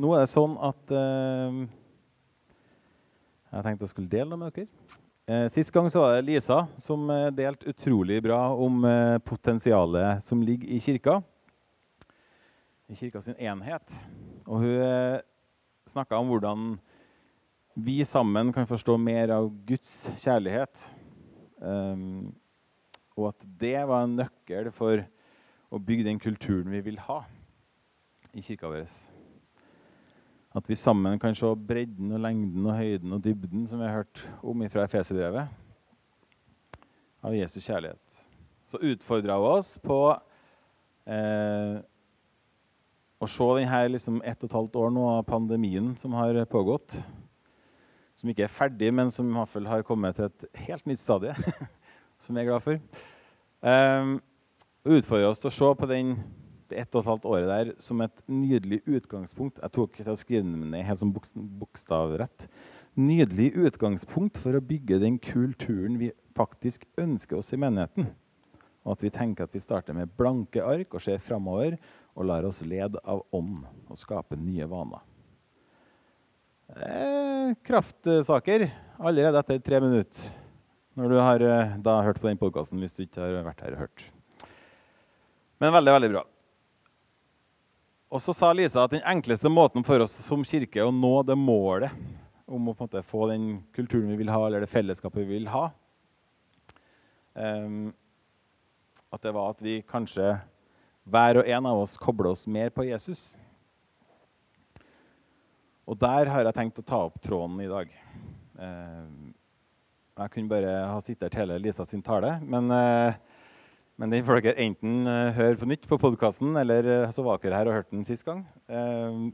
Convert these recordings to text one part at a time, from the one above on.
nå er det sånn at eh, Jeg tenkte jeg skulle dele noe med dere. Eh, sist gang så var det Lisa som eh, delte utrolig bra om eh, potensialet som ligger i kirka. I kirka sin enhet. Og hun eh, snakka om hvordan vi sammen kan forstå mer av Guds kjærlighet. Um, og at det var en nøkkel for å bygge den kulturen vi vil ha i kirka vår. At vi sammen kan se bredden og lengden og høyden og dybden som vi har hørt om fra Efeserbrevet, av Jesu kjærlighet. Så utfordra hun oss på eh, å se denne liksom ett og et halvt år nå av pandemien som har pågått. Som ikke er ferdig, men som i hvert fall har kommet til et helt nytt stadie. som jeg er glad for. Eh, utfordra oss til å se på den, det ett og et halvt året der som et nydelig utgangspunkt. Jeg tok til å skrive den ned helt som bokstavrett. Nydelig utgangspunkt for å bygge den kulturen vi faktisk ønsker oss i menigheten. Og at vi tenker at vi starter med blanke ark og ser framover og lar oss lede av ånd og skape nye vaner. Eh, kraftsaker allerede etter tre minutter. Når du har eh, da hørt på den podkasten hvis du ikke har vært her og hørt. Men veldig, veldig bra. Og så sa Lisa at den enkleste måten for oss som kirke å nå det målet om å på en måte få den kulturen vi vil ha, eller det fellesskapet vi vil ha, um, at det var at vi kanskje hver og en av oss kobler oss mer på Jesus. Og der har jeg tenkt å ta opp tråden i dag. Um, jeg kunne bare ha sitert hele Lisa sin tale, men uh, men den får dere enten uh, høre på nytt på podkasten, eller uh, så var dere her og hørte den sist gang. Uh,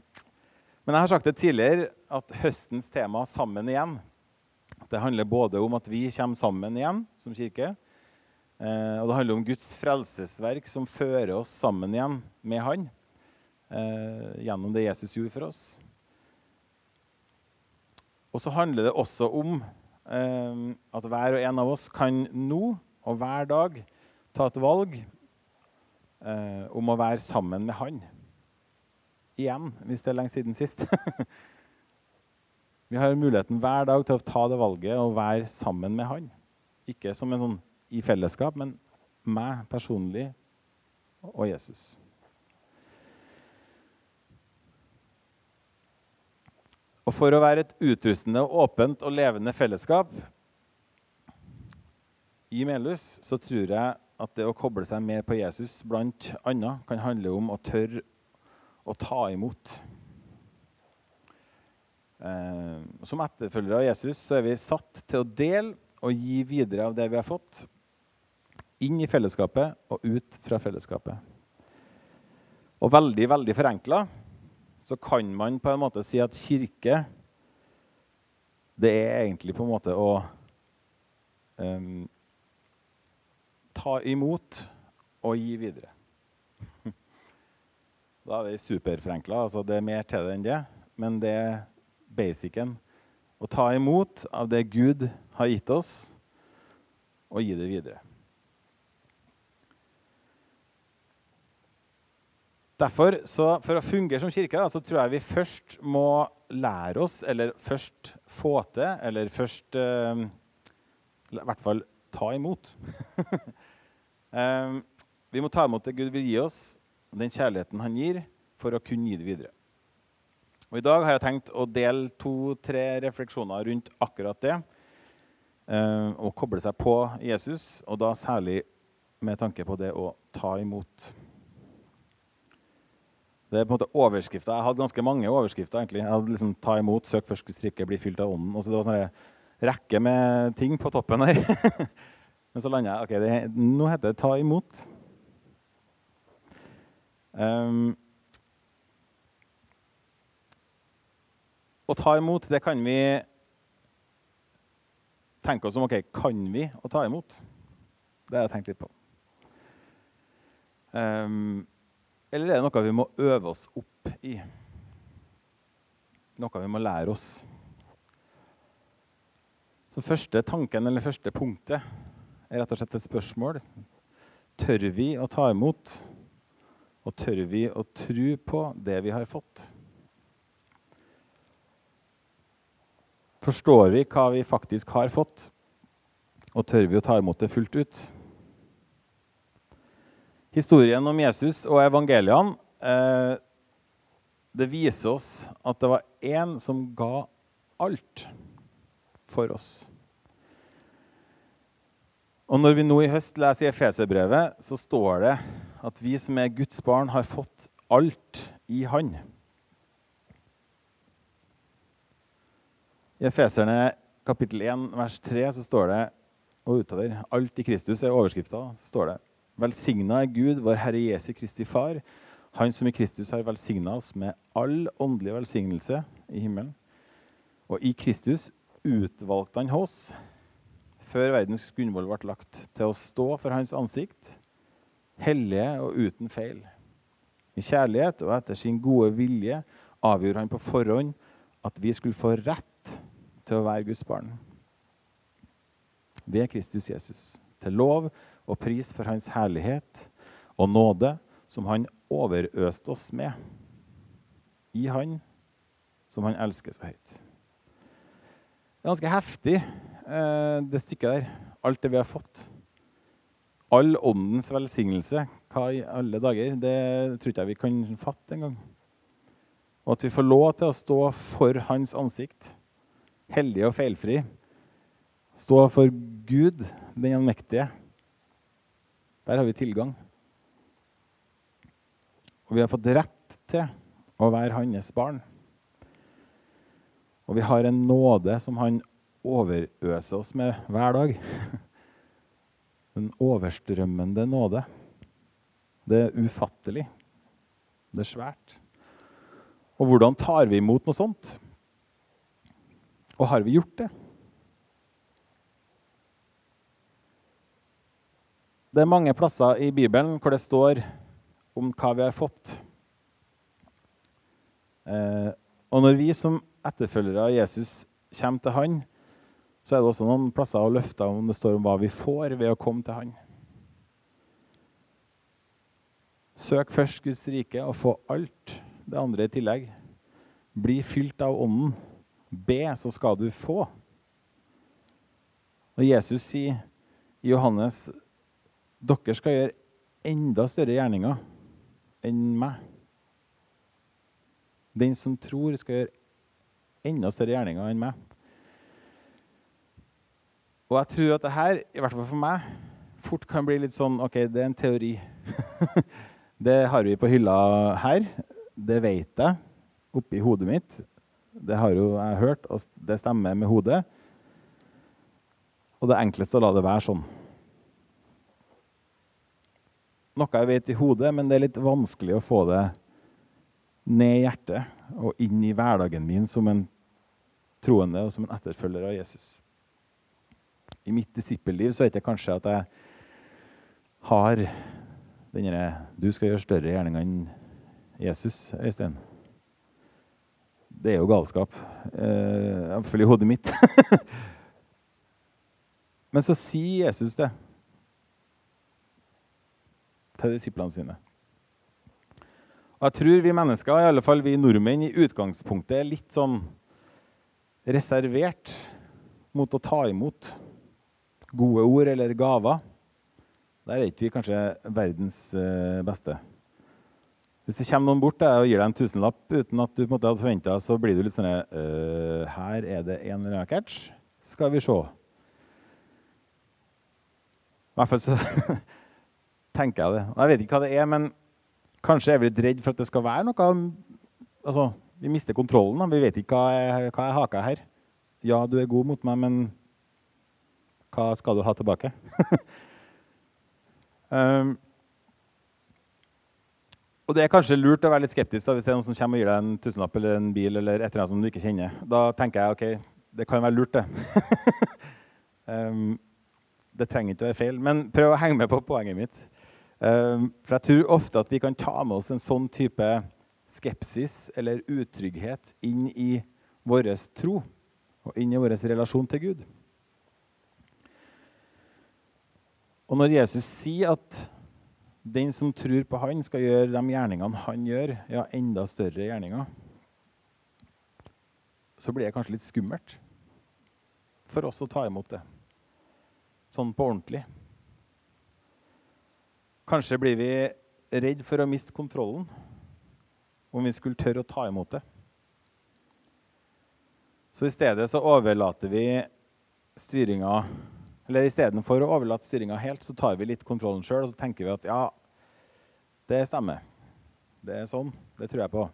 men jeg har sagt det tidligere at høstens tema 'Sammen igjen' det handler både om at vi kommer sammen igjen som kirke, og det handler om Guds frelsesverk som fører oss sammen igjen med Han gjennom det Jesus gjorde for oss. Og så handler det også om at hver og en av oss kan nå og hver dag ta et valg eh, om å være sammen med han. Igjen, hvis det er lenge siden sist. Vi har muligheten hver dag til å ta det valget og være sammen med han. Ikke som en sånn i fellesskap, men meg personlig og Jesus. Og for å være et utrustende, åpent og levende fellesskap i Melhus, så tror jeg at det å koble seg mer på Jesus blant annet kan handle om å tørre å ta imot. Eh, som etterfølgere av Jesus så er vi satt til å dele og gi videre av det vi har fått, inn i fellesskapet og ut fra fellesskapet. Og veldig, veldig forenkla så kan man på en måte si at kirke det er egentlig på en måte å um, ta imot og gi videre. Da er det superforenkla. Altså det er mer til det enn det. Men det er basicen. Å ta imot av det Gud har gitt oss, og gi det videre. Derfor, For å fungere som kirke da, så tror jeg vi først må lære oss, eller først få til, eller først eh, I hvert fall ta imot. um, vi må ta imot det Gud vil gi oss, den kjærligheten han gir, for å kunne gi det videre. Og I dag har jeg tenkt å dele to-tre refleksjoner rundt akkurat det. Um, og koble seg på Jesus, og da særlig med tanke på det å ta imot. Det er på en måte overskrifter. Jeg hadde ganske mange overskrifter. egentlig. Jeg hadde liksom Ta imot, søk først bli fylt av ånden. Og så det var sånn rekke med ting på toppen her. Men så landa jeg ok, det, nå heter det 'ta imot'. Um, å ta imot, det kan vi tenke oss om. ok, Kan vi å ta imot? Det har jeg tenkt litt på. Um, eller er det noe vi må øve oss opp i? Noe vi må lære oss? Så første tanken, eller første punktet, er rett og slett et spørsmål. Tør vi å ta imot, og tør vi å tro på det vi har fått? Forstår vi hva vi faktisk har fått, og tør vi å ta imot det fullt ut? Historien om Jesus og evangeliene eh, det viser oss at det var én som ga alt for oss. Og Når vi nå i høst leser i Efeserbrevet, så står det at vi som er Guds barn, har fått alt i Han. I Efeserne kapittel 1 vers 3 så står det, og utover Alt i Kristus er overskrifta. Så står det Velsigna er Gud, vår Herre Jesu Kristi Far, Han som i Kristus har velsigna oss med all åndelig velsignelse i himmelen. Og i Kristus utvalgte Han oss før verdens grunnvoll ble lagt, til å stå for Hans ansikt, hellige og uten feil. I kjærlighet og etter sin gode vilje avgjorde Han på forhånd at vi skulle få rett til å være Guds barn. Ved Kristus Jesus. Til lov og pris for Hans herlighet og nåde, som Han overøste oss med. I Han som Han elsker så høyt. Det er ganske heftig, det stykket der. Alt det vi har fått. All åndens velsignelse. Hva i alle dager? Det tror ikke jeg vi kan fatte engang. Og at vi får lov til å stå for Hans ansikt, hellig og feilfri. Stå for Gud, den allmektige. Der har vi tilgang. Og vi har fått rett til å være hans barn. Og vi har en nåde som han overøser oss med hver dag. Den overstrømmende nåde. Det er ufattelig. Det er svært. Og hvordan tar vi imot noe sånt? Og har vi gjort det? Det er mange plasser i Bibelen hvor det står om hva vi har fått. Eh, og når vi som etterfølgere av Jesus kommer til Han, så er det også noen plasser og løfter om det står om hva vi får ved å komme til Han. Søk først Guds rike og få alt det andre i tillegg. Bli fylt av Ånden. Be, så skal du få. Og Jesus sier i Johannes dere skal gjøre enda større gjerninger enn meg. Den som tror, skal gjøre enda større gjerninger enn meg. Og jeg tror at det her, i hvert fall for meg, fort kan bli litt sånn OK, det er en teori. det har vi på hylla her. Det vet jeg oppi hodet mitt. Det har jo jeg hørt, og det stemmer med hodet. Og det er enklest å la det være sånn noe jeg vet i hodet, men det er litt vanskelig å få det ned i hjertet og inn i hverdagen min som en troende og som en etterfølger av Jesus. I mitt disippelliv så det ikke kanskje at jeg har denne Du skal gjøre større gjerninger enn Jesus, Øystein. Det er jo galskap. Eh, Iallfall i hodet mitt. Men så sier Jesus det til disiplene sine. Og jeg tror vi mennesker, i alle fall vi nordmenn, i utgangspunktet er litt sånn reservert mot å ta imot gode ord eller gaver. Der er ikke vi kanskje verdens eh, beste. Hvis det kommer noen bort og gir deg en tusenlapp uten at du på en måte hadde forventa, så blir du litt sånn uh, Her er det en eller annen catch. Skal vi se. I hvert fall så tenker jeg det. Jeg vet ikke hva det er, men kanskje er vi litt redd for at det skal være noe altså, Vi mister kontrollen. Da. Vi vet ikke hva er, hva er haka her. Ja, du er god mot meg, men hva skal du ha tilbake? um, og det er kanskje lurt å være litt skeptisk da, hvis det er noen som kommer og gir deg en tusenlapp eller en bil eller et eller annet som du ikke kjenner. Da tenker jeg ok, det kan være lurt, det. um, det trenger ikke å være feil. Men prøv å henge med på poenget mitt. Um, for jeg tror ofte at vi kan ta med oss en sånn type skepsis eller utrygghet inn i vår tro og inn i vår relasjon til Gud. Og når Jesus sier at den som tror på han, skal gjøre de gjerningene han gjør, ja, enda større gjerninger, så blir det kanskje litt skummelt. for oss å ta imot det. Sånn på ordentlig. Kanskje blir vi redd for å miste kontrollen om vi skulle tørre å ta imot det. Så i stedet så overlater vi styringa Eller istedenfor å overlate styringa helt, så tar vi litt kontrollen sjøl og så tenker vi at ja, det stemmer. Det er sånn. Det tror jeg på.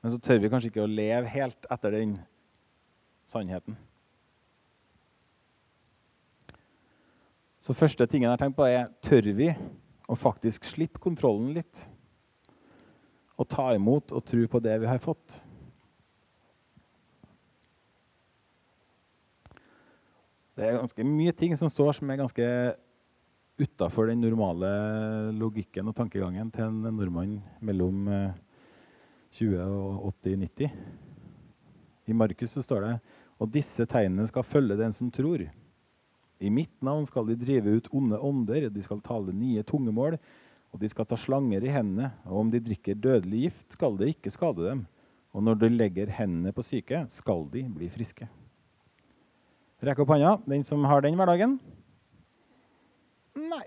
Men så tør vi kanskje ikke å leve helt etter den sannheten. Så første tingen jeg har tenkt på, er tør vi å faktisk slippe kontrollen litt? Og ta imot og tro på det vi har fått? Det er ganske mye ting som står som er ganske utafor den normale logikken og tankegangen til en nordmann mellom 20 eh, og 80-90. I Markus så står det og disse tegnene skal følge den som tror. I mitt navn skal de drive ut onde ånder, de skal tale nye tungemål, og de skal ta slanger i hendene. Og om de drikker dødelig gift, skal det ikke skade dem. Og når de legger hendene på syke, skal de bli friske. Rekk opp hånda, den som har den hverdagen. Nei.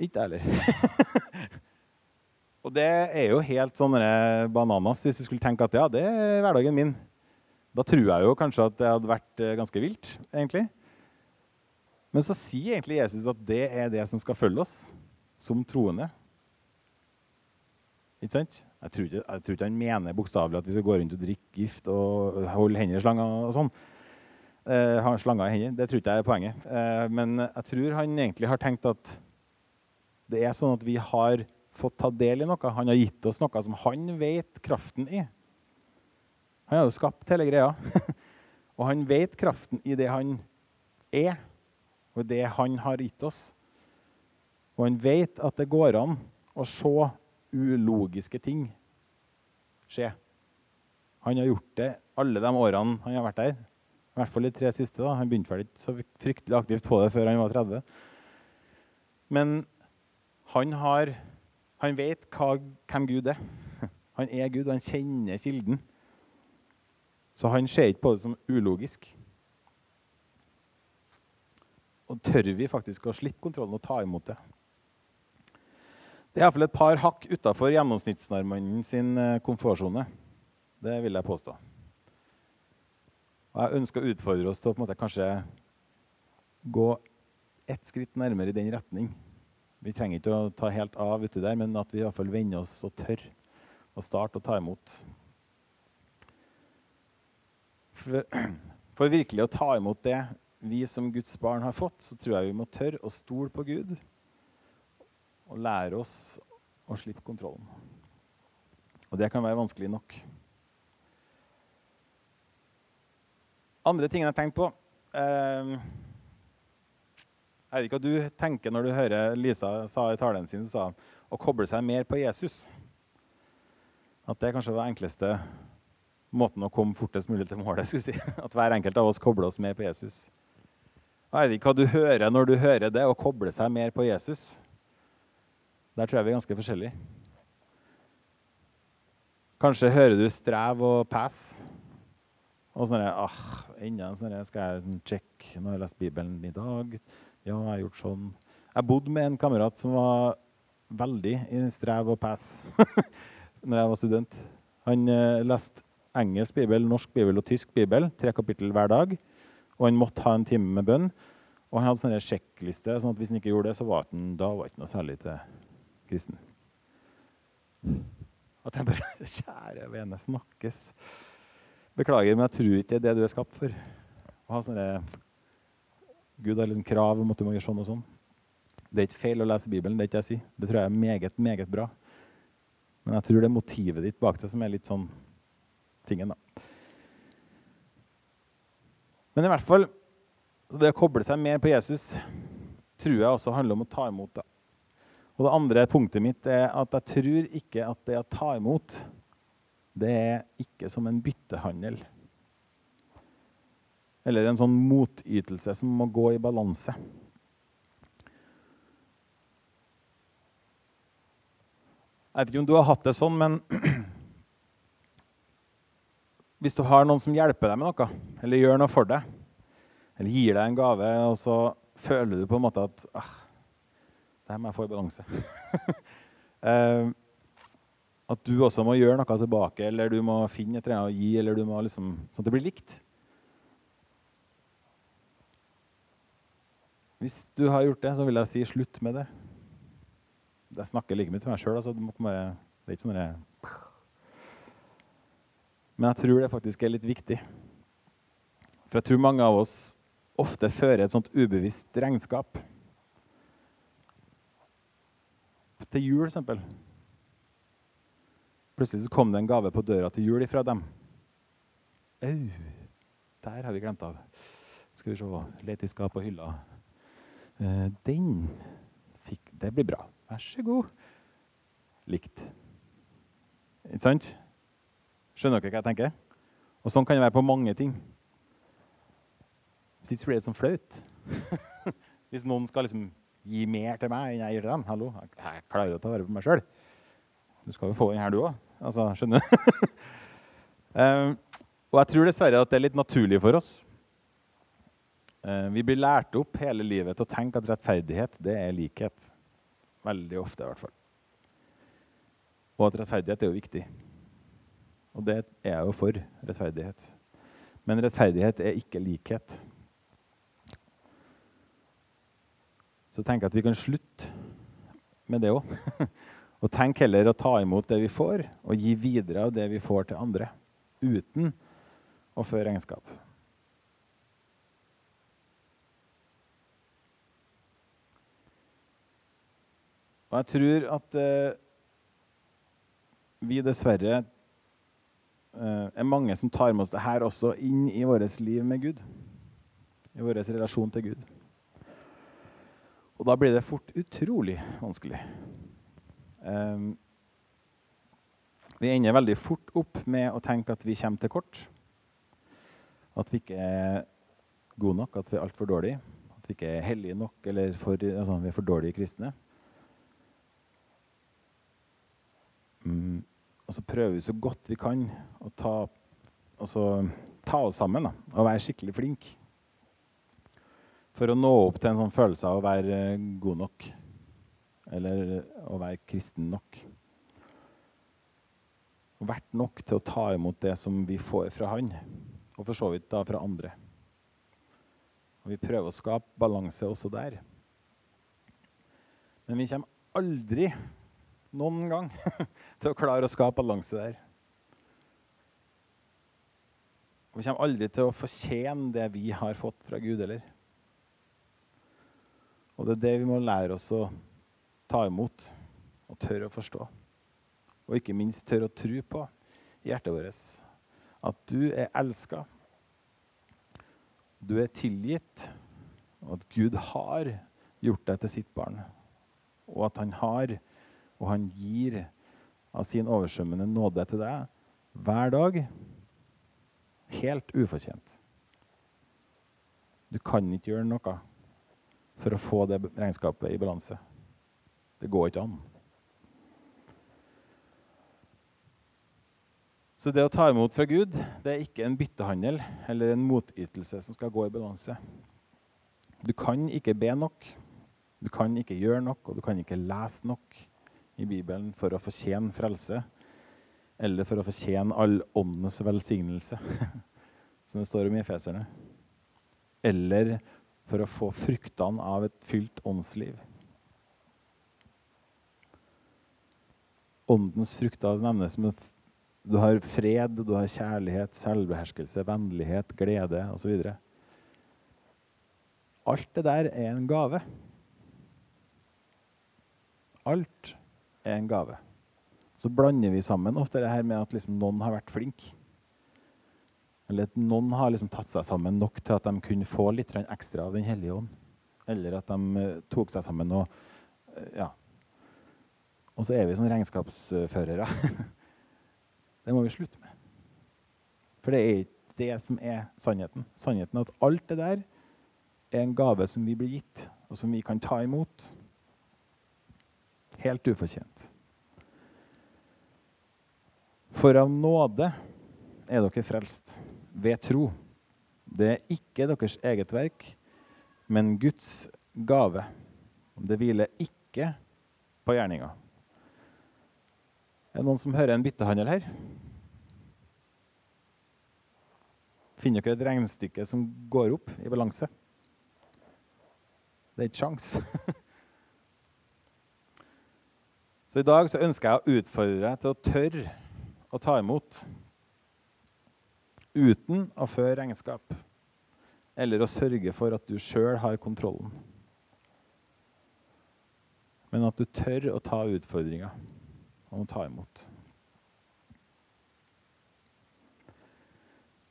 Ikke jeg heller. og det er jo helt sånne bananas hvis du skulle tenke at ja, det er hverdagen min. Da tror jeg jo kanskje at det hadde vært eh, ganske vilt, egentlig. Men så sier egentlig Jesus at det er det som skal følge oss som troende. Ikke sant? Jeg tror ikke, jeg tror ikke han mener bokstavelig at vi skal gå rundt og drikke gift og holde hender i slanger og sånn eh, har slanger i hendene. Det tror ikke jeg er poenget. Eh, men jeg tror han egentlig har tenkt at det er sånn at vi har fått ta del i noe. Han har gitt oss noe som han vet kraften i. Han har jo skapt hele greia. og han vet kraften i det han er, og det han har gitt oss. Og han vet at det går an å se ulogiske ting skje. Han har gjort det alle de årene han har vært der. I hvert fall de tre siste. da. Han begynte vel ikke så fryktelig aktivt på det før han var 30. Men han, har, han vet hva, hvem Gud er. Han er Gud, og han kjenner kilden. Så han ser ikke på det som ulogisk. Og tør vi faktisk å slippe kontrollen og ta imot det? Det er iallfall et par hakk utafor gjennomsnittsnarmannen sin eh, komfortsone. Det vil jeg påstå. Og jeg ønsker å utfordre oss til å på en måte kanskje gå ett skritt nærmere i den retning. Vi trenger ikke å ta helt av uti der, men at vi i hvert fall vender oss og tør å starte å ta imot. For, for, virkelig å ta imot det vi som Guds barn har fått, så tror jeg vi må tørre å stole på Gud og lære oss å slippe kontrollen. Og det kan være vanskelig nok. Andre ting jeg har tenkt på eh, Jeg vet ikke hva du tenker når du hører Lisa sa i talen sin sa, å koble seg mer på Jesus. At det kanskje var den enkleste måten å komme fortest mulig til målet. si. At hver enkelt av oss kobler oss mer på Jesus. Jeg vet ikke hva du hører når du hører det, å koble seg mer på Jesus. Der tror jeg vi er ganske forskjellige. Kanskje hører du strev og pass. Og sånn ah, enda sånn Skal jeg sjekke Nå har jeg lest Bibelen i dag. Ja, jeg har gjort sånn. Jeg bodde med en kamerat som var veldig i strev og pass når jeg var student. Han eh, leste engelsk bibel, norsk bibel og tysk bibel, tre kapittel hver dag. Og han måtte ha en time med bønn. Og han hadde sånne sjekkliste, sånn at hvis han ikke gjorde det, så var han da var ikke noe særlig til kristen. At jeg bare Kjære vene, snakkes. Beklager, men jeg tror ikke det er det du er skapt for. Å ha sånne, Gud har liksom krav om at du må gjøre sånn og sånn. Det er ikke feil å lese Bibelen. Det er ikke jeg sier. Det tror jeg er meget, meget bra. Men jeg tror det er motivet ditt bak det som er litt sånn tingen, da. Men i hvert fall det å koble seg mer på Jesus tror jeg også handler om å ta imot. da. Og det andre punktet mitt er at jeg tror ikke at det å ta imot det er ikke som en byttehandel. Eller en sånn motytelse som må gå i balanse. Jeg vet ikke om du har hatt det sånn, men hvis du har noen som hjelper deg med noe, eller gjør noe for deg, eller gir deg en gave, og så føler du på en måte at ah, det her må jeg få i balanse. at du også må gjøre noe tilbake, eller du må finne et eller å gi, eller du må liksom, sånn at det blir likt. Hvis du har gjort det, så vil jeg si slutt med det. Jeg snakker like mye til meg sjøl. Altså, det er ikke sånn jeg... Men jeg tror det faktisk er litt viktig. For jeg tror mange av oss ofte fører et sånt ubevisst regnskap. Til jul, f.eks. Plutselig så kom det en gave på døra til jul fra dem. Au, der har vi glemt av. Skal vi se. Lete i skap og hylla. Uh, den fikk Det blir bra. Vær så god. Likt. Ikke sant? Skjønner dere hva jeg tenker? Og sånn kan det være på mange ting. Hvis ikke blir det sånn flaut. Hvis noen skal liksom gi mer til meg enn jeg gir til dem. Hallo, jeg klarer å ta vare på meg sjøl. Du skal jo få den her, du òg. Altså, skjønner du? um, og jeg tror dessverre at det er litt naturlig for oss. Uh, vi blir lært opp hele livet til å tenke at rettferdighet det er likhet. Veldig ofte, i hvert fall. Og at rettferdighet er jo viktig. Og det er jeg jo for. rettferdighet. Men rettferdighet er ikke likhet. Så tenker jeg at vi kan slutte med det òg. Og tenk heller å ta imot det vi får, og gi videre av det vi får til andre. Uten å føre regnskap. Og jeg tror at eh, vi dessverre eh, er mange som tar med oss det her også inn i vårt liv med Gud. I vår relasjon til Gud. Og da blir det fort utrolig vanskelig. Vi ender veldig fort opp med å tenke at vi kommer til kort. At vi ikke er gode nok, at vi er altfor dårlige. At vi ikke er hellige nok, eller for, altså, vi er for dårlige kristne. Mm, og så prøver vi så godt vi kan å ta, ta oss sammen da, og være skikkelig flinke. For å nå opp til en sånn følelse av å være god nok eller å være kristen nok. Og vært nok til å ta imot det som vi får fra Han, og for så vidt da fra andre. Og Vi prøver å skape balanse også der. Men vi kommer aldri noen gang til å klare å skape balanse der. Og vi kommer aldri til å fortjene det vi har fått fra Gud heller. Og det er det vi må lære oss å ta imot og tørre å forstå. Og ikke minst tørre å tro på i hjertet vårt at du er elska, du er tilgitt, og at Gud har gjort deg til sitt barn. Og at han har, og han gir av sin oversvømmende nåde til deg hver dag, helt ufortjent. Du kan ikke gjøre noe for å få det regnskapet i balanse. Det går ikke an. Så det å ta imot fra Gud det er ikke en byttehandel eller en motytelse som skal gå i balanse. Du kan ikke be nok, du kan ikke gjøre nok, og du kan ikke lese nok i Bibelen for å fortjene frelse eller for å fortjene all åndens velsignelse, som det står om i Efeserne. Eller for å få fruktene av et fylt åndsliv. Åndens frukter nevnes Men du har fred, du har kjærlighet, selvbeherskelse, vennlighet, glede osv. Alt det der er en gave. Alt er en gave. Så blander vi sammen ofte det her med at liksom noen har vært flink. Eller at noen har liksom tatt seg sammen nok til at de kunne få litt ekstra av Den hellige ånd. Eller at de eh, tok seg sammen og eh, ja, og så er vi sånn regnskapsførere. det må vi slutte med. For det er ikke det som er sannheten. Sannheten er at alt det der er en gave som vi blir gitt, og som vi kan ta imot. Helt ufortjent. For av nåde er dere frelst ved tro. Det er ikke deres eget verk, men Guds gave. Det hviler ikke på gjerninga. Er det noen som hører en byttehandel her? Finner dere et regnestykke som går opp i balanse? Det er ikke sjans. Så i dag så ønsker jeg å utfordre deg til å tørre å ta imot uten å føre regnskap eller å sørge for at du sjøl har kontrollen. Men at du tør å ta utfordringa om å ta imot.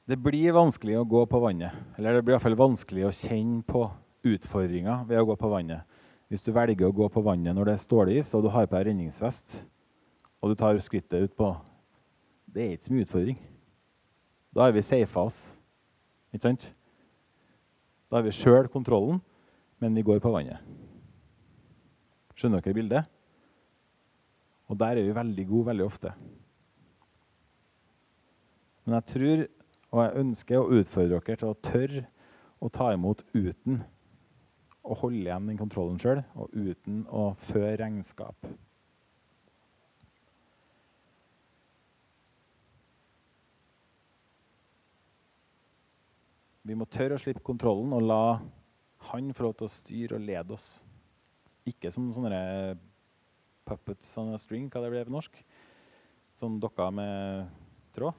Det blir vanskelig å gå på vannet. Eller det blir i hvert fall vanskelig å kjenne på utfordringer ved å gå på vannet. Hvis du velger å gå på vannet når det er stålis, og du har på deg redningsvest, og du tar skrittet ut på Det er ikke så mye utfordring. Da har vi safa oss. Ikke sant? Da har vi sjøl kontrollen, men vi går på vannet. Skjønner dere bildet? Og der er vi veldig gode veldig ofte. Men jeg tror, og jeg ønsker å utfordre dere til å tørre å ta imot uten å holde igjen den kontrollen sjøl, og uten å føre regnskap. Vi må tørre å slippe kontrollen og la han få lov til å styre og lede oss. Ikke som sånne puppets on a string, hva det ble på norsk. Som dokka med tråd.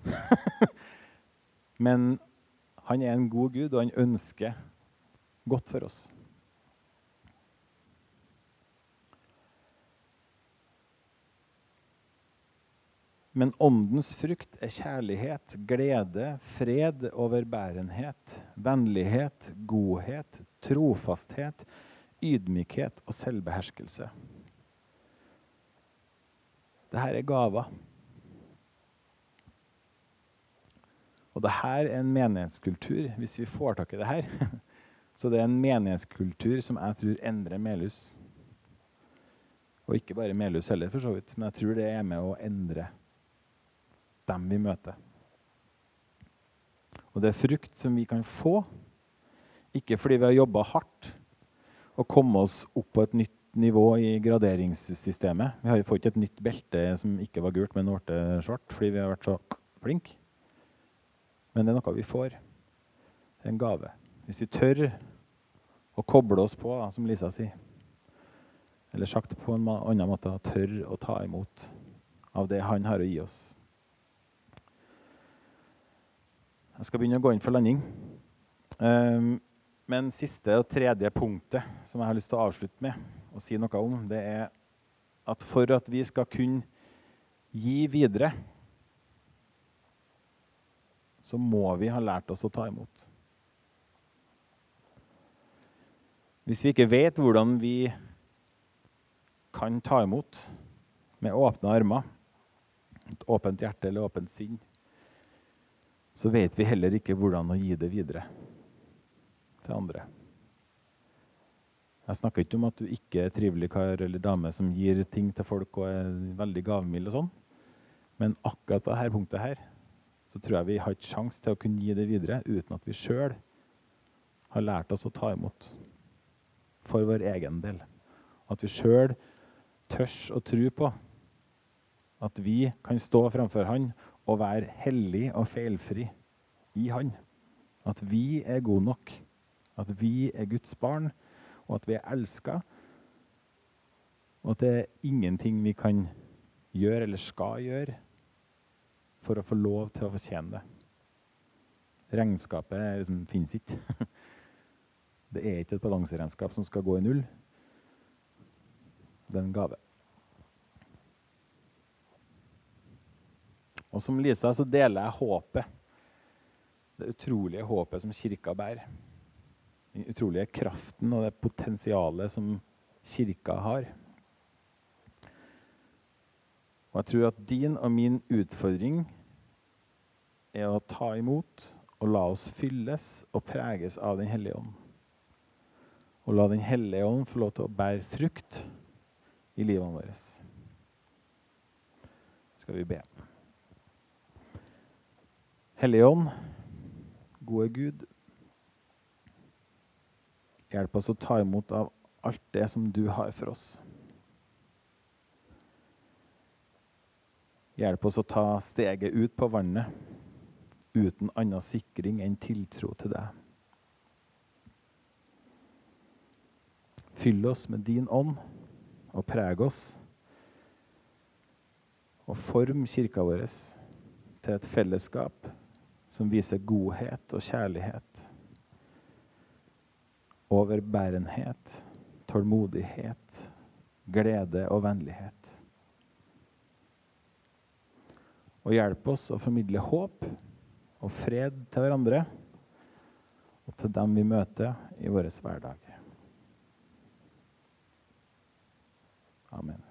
Men han er en god gud, og han ønsker godt for oss. Men åndens frukt er kjærlighet, glede, fred, overbærenhet, vennlighet, godhet, trofasthet, ydmykhet og selvbeherskelse. Dette er gaver. Og dette er en menighetskultur, hvis vi får tak i det her. Så det er en menighetskultur som jeg tror endrer Melhus. Og ikke bare Melhus heller, for så vidt, men jeg tror det er med å endre dem vi møter. Og det er frukt som vi kan få, ikke fordi vi har jobba hardt og kommet oss opp på et nytt nivå i graderingssystemet. Vi har ikke et nytt belte som ikke var gult, men ble svart fordi vi har vært så flinke. Men det er noe vi får. Det er en gave. Hvis vi tør å koble oss på, som Lisa sier. Eller sagt på en annen måte tør å ta imot av det han har å gi oss. Jeg skal begynne å gå inn for landing. Um, men siste og tredje punktet som jeg har lyst til å avslutte med å si noe om, det er at for at vi skal kunne gi videre, så må vi ha lært oss å ta imot. Hvis vi ikke vet hvordan vi kan ta imot med åpne armer, et åpent hjerte eller åpent sinn, så vet vi heller ikke hvordan å gi det videre til andre. Jeg snakker ikke om at du ikke er trivelig kar eller dame som gir ting til folk og er veldig gavmild og sånn. Men akkurat på dette punktet her så tror jeg vi har ikke sjanse til å kunne gi det videre uten at vi sjøl har lært oss å ta imot for vår egen del. At vi sjøl tørs å tro på at vi kan stå framfor Han og være hellig og feilfri i Han. At vi er gode nok. At vi er Guds barn, og at vi er elska. Og at det er ingenting vi kan gjøre eller skal gjøre for å få lov til å fortjene det. Regnskapet liksom, fins ikke. Det er ikke et balanseregnskap som skal gå i null. Det er en gave. Og som Lisa så deler jeg håpet. Det utrolige håpet som kirka bærer. Den utrolige kraften og det potensialet som kirka har. Og jeg tror at din og min utfordring er å ta imot og la oss fylles og preges av Den hellige ånd. Og la Den hellige ånd få lov til å bære frukt i livene våre. Skal vi be. Hellige Ånd, gode Gud, Hjelp oss å ta imot av alt det som du har for oss. Hjelp oss å ta steget ut på vannet uten annen sikring enn tiltro til deg. Fyll oss med din ånd og preg oss. Og form kirka vår til et fellesskap som viser godhet og kjærlighet overbærenhet, tålmodighet, glede og vennlighet. Og hjelp oss å formidle håp og fred til hverandre og til dem vi møter i vår hverdag. Amen.